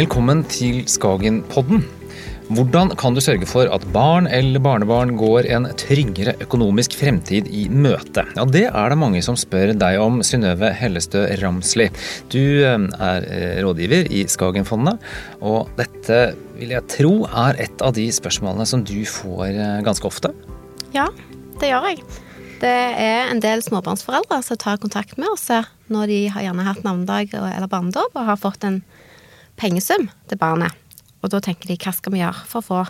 Velkommen til Skagenpodden. Hvordan kan du sørge for at barn eller barnebarn går en tryggere økonomisk fremtid i møte? Ja, Det er det mange som spør deg om, Synnøve Hellestø Ramsli. Du eh, er eh, rådgiver i Skagenfondet, og dette vil jeg tro er et av de spørsmålene som du får eh, ganske ofte? Ja, det gjør jeg. Det er en del småbarnsforeldre som tar kontakt med oss når de har gjerne hatt navnedag eller barnedåp og har fått en pengesum til barnet. Og da tenker de hva skal vi gjøre for å få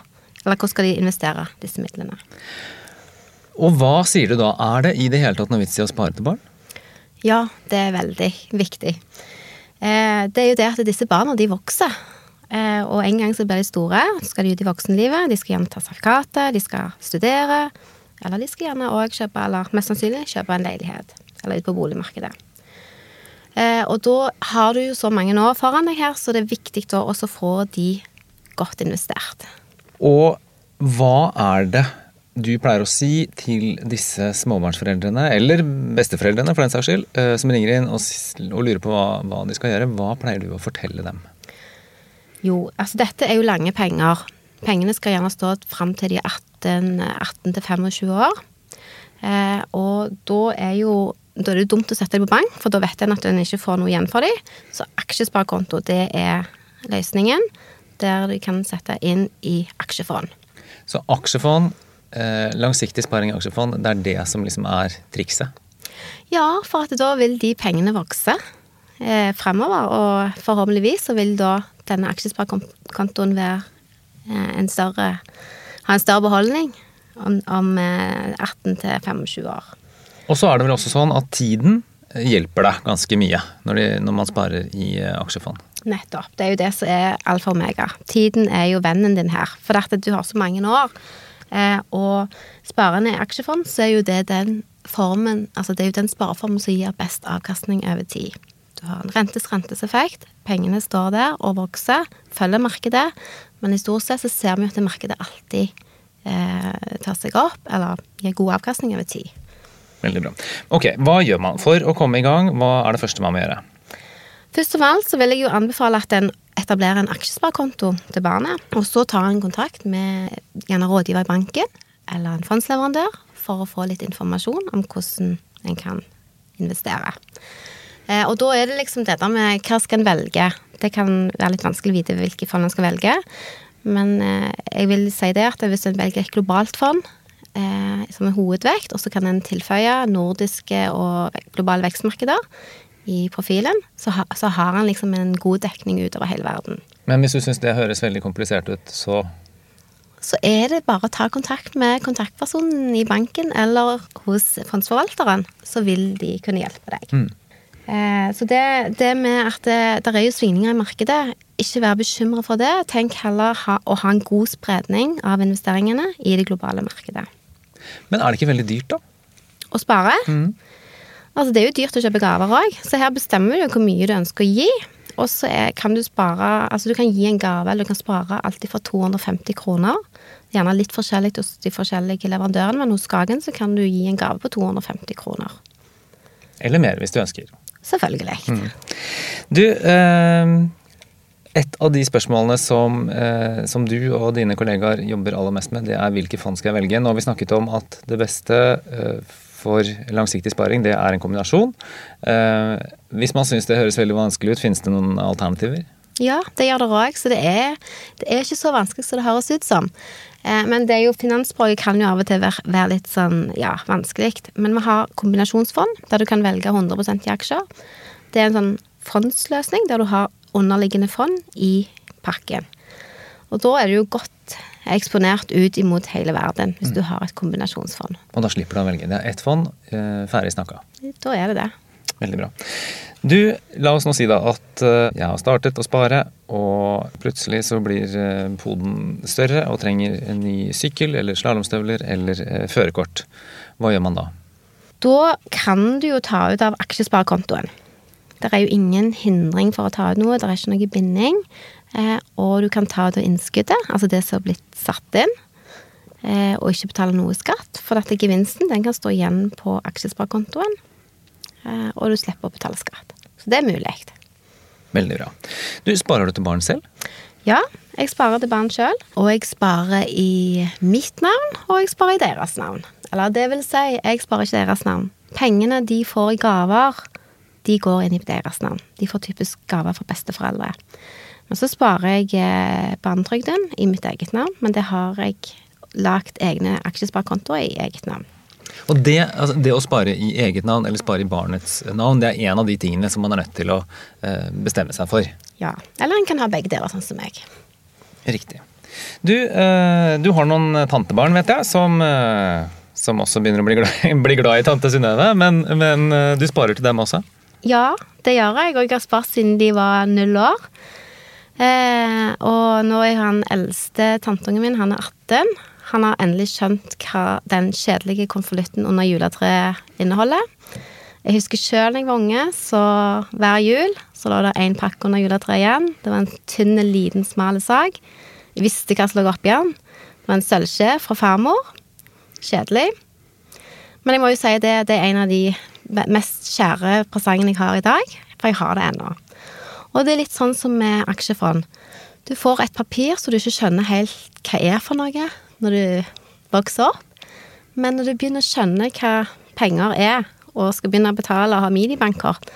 Eller hvordan skal de investere disse midlene? Og hva sier du da? Er det i det hele tatt noe vits i å spare til barn? Ja, det er veldig viktig. Eh, det er jo det at disse barna, de vokser. Eh, og en gang så blir de store, så skal de ut i voksenlivet. De skal gjerne ta sertifikatet, de skal studere. Eller de skal gjerne òg kjøpe, eller mest sannsynlig kjøpe en leilighet. Eller ut på boligmarkedet. Eh, og da har du jo så mange år foran deg her, så det er viktig da også å få de godt investert. Og hva er det du pleier å si til disse småbarnsforeldrene, eller besteforeldrene for den saks skyld, eh, som ringer inn og, lurer på hva, hva, de skal gjøre? Hva pleier du å fortelle dem? Jo, altså dette er jo lange penger. Pengene skal gjerne stå fram til de er 18, 18 25 år. Eh, og da er jo da er det dumt å sette dem på bank, for da vet en at en ikke får noe igjen for dem. Så aksjesparekonto, det er løsningen der de kan sette inn i aksjefond. Så aksjefond, eh, langsiktig sparing i aksjefond, det er det som liksom er trikset? Ja, for at da vil de pengene vokse eh, fremover. Og forhåpentligvis så vil da denne aksjesparekontoen være eh, en større ha en større beholdning om, om eh, 18 til 25 år. Og så er det vel også sånn at tiden hjelper deg ganske mye når, de, når man sparer i eh, aksjefond. Nettopp. Det er jo det som er alfa og omega. Tiden er jo vennen din her. For at du har så mange år. Eh, og sparende i aksjefond, så er jo det den formen Altså det er jo den spareformen som gir best avkastning over tid. Du har en rentes renteseffekt. Pengene står der og vokser. Følger markedet. Men i stort sett så ser vi at markedet alltid eh, tar seg opp, eller gir god avkastning over tid. Veldig bra. Ok, Hva gjør man for å komme i gang? Hva er det første man må gjøre? Først og alt så vil jeg jo anbefale at en etablerer en aksjesparekonto til barnet. Og så tar en kontakt med gjerne rådgiver i banken eller en fondsleverandør for å få litt informasjon om hvordan en kan investere. Eh, og da er det liksom dette med hva skal en velge. Det kan være litt vanskelig å vite hvilke fond en skal velge. Men eh, jeg vil si det at hvis en velger et globalt fond eh, som en hovedvekt, og så kan en tilføye nordiske og globale vekstmarkeder, i profilen, så, ha, så har han liksom en god dekning utover hele verden. Men hvis du syns det høres veldig komplisert ut, så Så er det bare å ta kontakt med kontaktpersonen i banken eller hos fondsforvalteren, så vil de kunne hjelpe deg. Mm. Eh, så det, det, med at det, det, er jo svingninger i markedet, ikke vær bekymra for det. Tenk heller ha, å ha en god spredning av investeringene i det globale markedet. Men er det ikke veldig dyrt, da? Å spare? Mm. Altså, det er jo dyrt å kjøpe gaver òg, så her bestemmer du hvor mye du ønsker å gi. Og så kan du spare Altså, du kan gi en gave, eller du kan spare alltid fra 250 kroner. Gjerne litt forskjellig hos de forskjellige leverandørene, men hos Skagen så kan du gi en gave på 250 kroner. Eller mer, hvis du ønsker. Selvfølgelig. Mm. Du, eh, et av de spørsmålene som, eh, som, du og dine kollegaer jobber aller mest med, det er hvilke fond skal jeg velge. Nå har vi snakket om at det beste eh, for langsiktig sparing, det er en kombinasjon. Eh, hvis man syns det høres veldig vanskelig ut, finnes det noen alternativer? Ja, det gjør det òg. Så det er, det er, ikke så vanskelig som det høres ut som. Eh, men det er jo, finansspråket kan jo av og til være, være litt sånn, ja, vanskelig. Men vi har kombinasjonsfond, der du kan velge 100 i aksjer. Det er en sånn fondsløsning der du har underliggende fond i pakken. Og da er det jo godt eksponert ut imot hele verden hvis mm. du har et kombinasjonsfond. Og da slipper du å velge. Det er ett fond, eh, ferdig snakka. Da er det det. Veldig bra. Du, la oss nå si da at eh, jeg har startet å spare, og plutselig så blir eh, poden større og trenger en ny sykkel eller slalåmstøvler eller førerkort. Hva gjør man da? Da kan du jo ta ut av aksjesparekontoen. Det er jo ingen hindring for å ta ut noe, det er ikke noe binding. Eh, og du kan ta ut innskuddet, altså det som har blitt satt inn, eh, og ikke betale noe skatt. For dette gevinsten den kan stå igjen på aksjesparekontoen, eh, og du slipper å betale skatt. Så det er mulig. Veldig bra. Du, Sparer du til barn selv? Ja, jeg sparer til barn sjøl. Og jeg sparer i mitt navn, og jeg sparer i deres navn. Eller det vil si, jeg sparer ikke deres navn. Pengene de får i gaver, de går inn i deres navn. De får typisk gaver fra besteforeldre. Men så sparer jeg eh, barnetrygden i mitt eget navn, men det har jeg lagt egne aksjesparekontoer i eget navn. Og det, altså det, å spare i eget navn eller spare i barnets navn, det er en av de tingene som man er nødt til å eh, bestemme seg for. Ja, eller en kan ha begge deler, sånn som meg. Riktig. Du, eh, du har noen tantebarn, vet jeg, som, som også begynner å bli glad, bli glad i tante Synnøve. Men, men, du sparer til dem også? Ja, det gjør jeg, og jeg har spart siden de var null år. Eh, og nå er han eldste tanteungen min, han er 18. Han har endelig skjønt hva den kjedelige konvolutten under juletreet inneholder. Jeg husker sjøl da jeg var unge, så hver jul så lå det én pakke under juletreet igjen. Det var en tynn, liten, smal sak. Jeg visste hva som lå oppi den. Det var en sølvskje fra farmor. Kjedelig. Men jeg må jo si det, det er en av de mest kjære presangen jeg har i dag, for jeg har det ennå. Og det er litt sånn som med aksjefond. Du får et papir så du ikke skjønner helt hva er for noe når du vokser opp. Men når du begynner å skjønne hva penger er, og skal begynne å betale og ha minibankkort,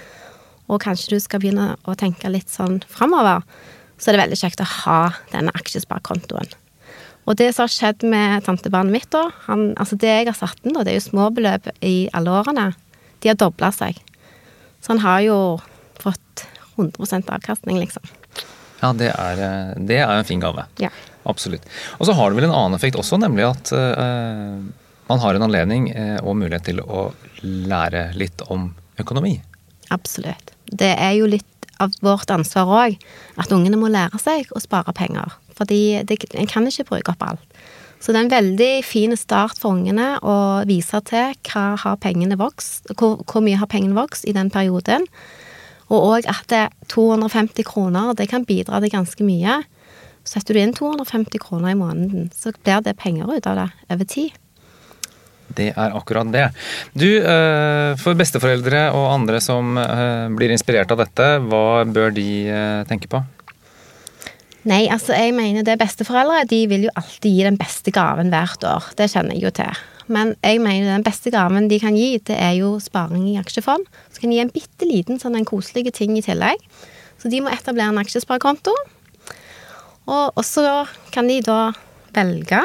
og kanskje du skal begynne å tenke litt sånn framover, så er det veldig kjekt å ha denne aksjesparekontoen. Og det som har skjedd med tantebarnet mitt, da han, Altså det jeg har satt inn, da, det er jo småbeløp i alle årene, de har dobla seg. Så han har jo fått 100% avkastning, liksom. Ja, det er, eh, det er en fin gave. Ja. Absolutt. Og så har det vel en annen effekt også, nemlig at uh, man har en anledning uh, og mulighet til å lære litt om økonomi. Absolutt. Det er jo litt av vårt ansvar òg at ungene må lære seg å spare penger. Fordi det, en kan ikke bruke opp alt. Så det er en veldig fin start for ungene å vise til hva har pengene vokst, hvor, hvor mye har pengene vokst i den perioden. Og òg at 250 kroner, det kan bidra til ganske mye. Setter du inn 250 kroner i måneden, så blir det penger ut av det over tid. Det er akkurat det. Du, eh, for besteforeldre og andre som eh, blir inspirert av dette, hva bør de eh, tenke på? Nei, altså jeg mener det besteforeldre de vil jo alltid gi den beste gaven hvert år. Det kjenner jeg jo til. Men jeg mener den beste gaven de kan gi, det er jo sparing i aksjefond. Så kan de gi en bitte liten sånn en koselig ting i tillegg. Så de må etablere en aksjesparekonto. Og så kan de da velge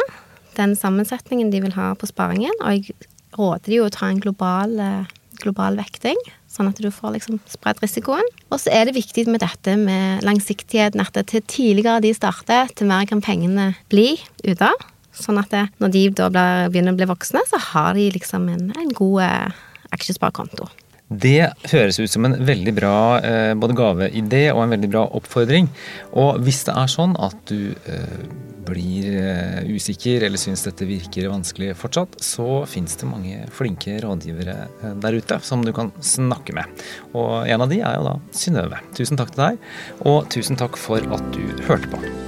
den sammensetningen de vil ha på sparingen. Og jeg råder de jo å ta en global, eh, global vekting, sånn at du får liksom spredd risikoen. Og så er det viktig med dette med langsiktigheten, at til tidligere de starter, til mer kan pengene bli ute. Sånn at det, når de da begynner å bli voksne, så har de liksom en, en god eh, aksjesparekonto. Det høres ut som en veldig bra eh, både gaveidé og en veldig bra oppfordring. Og hvis det er sånn at du eh, blir eh, usikker eller syns dette virker vanskelig fortsatt, så fins det mange flinke rådgivere eh, der ute som du kan snakke med. Og en av de er jo da Synnøve. Tusen takk til deg, og tusen takk for at du hørte på.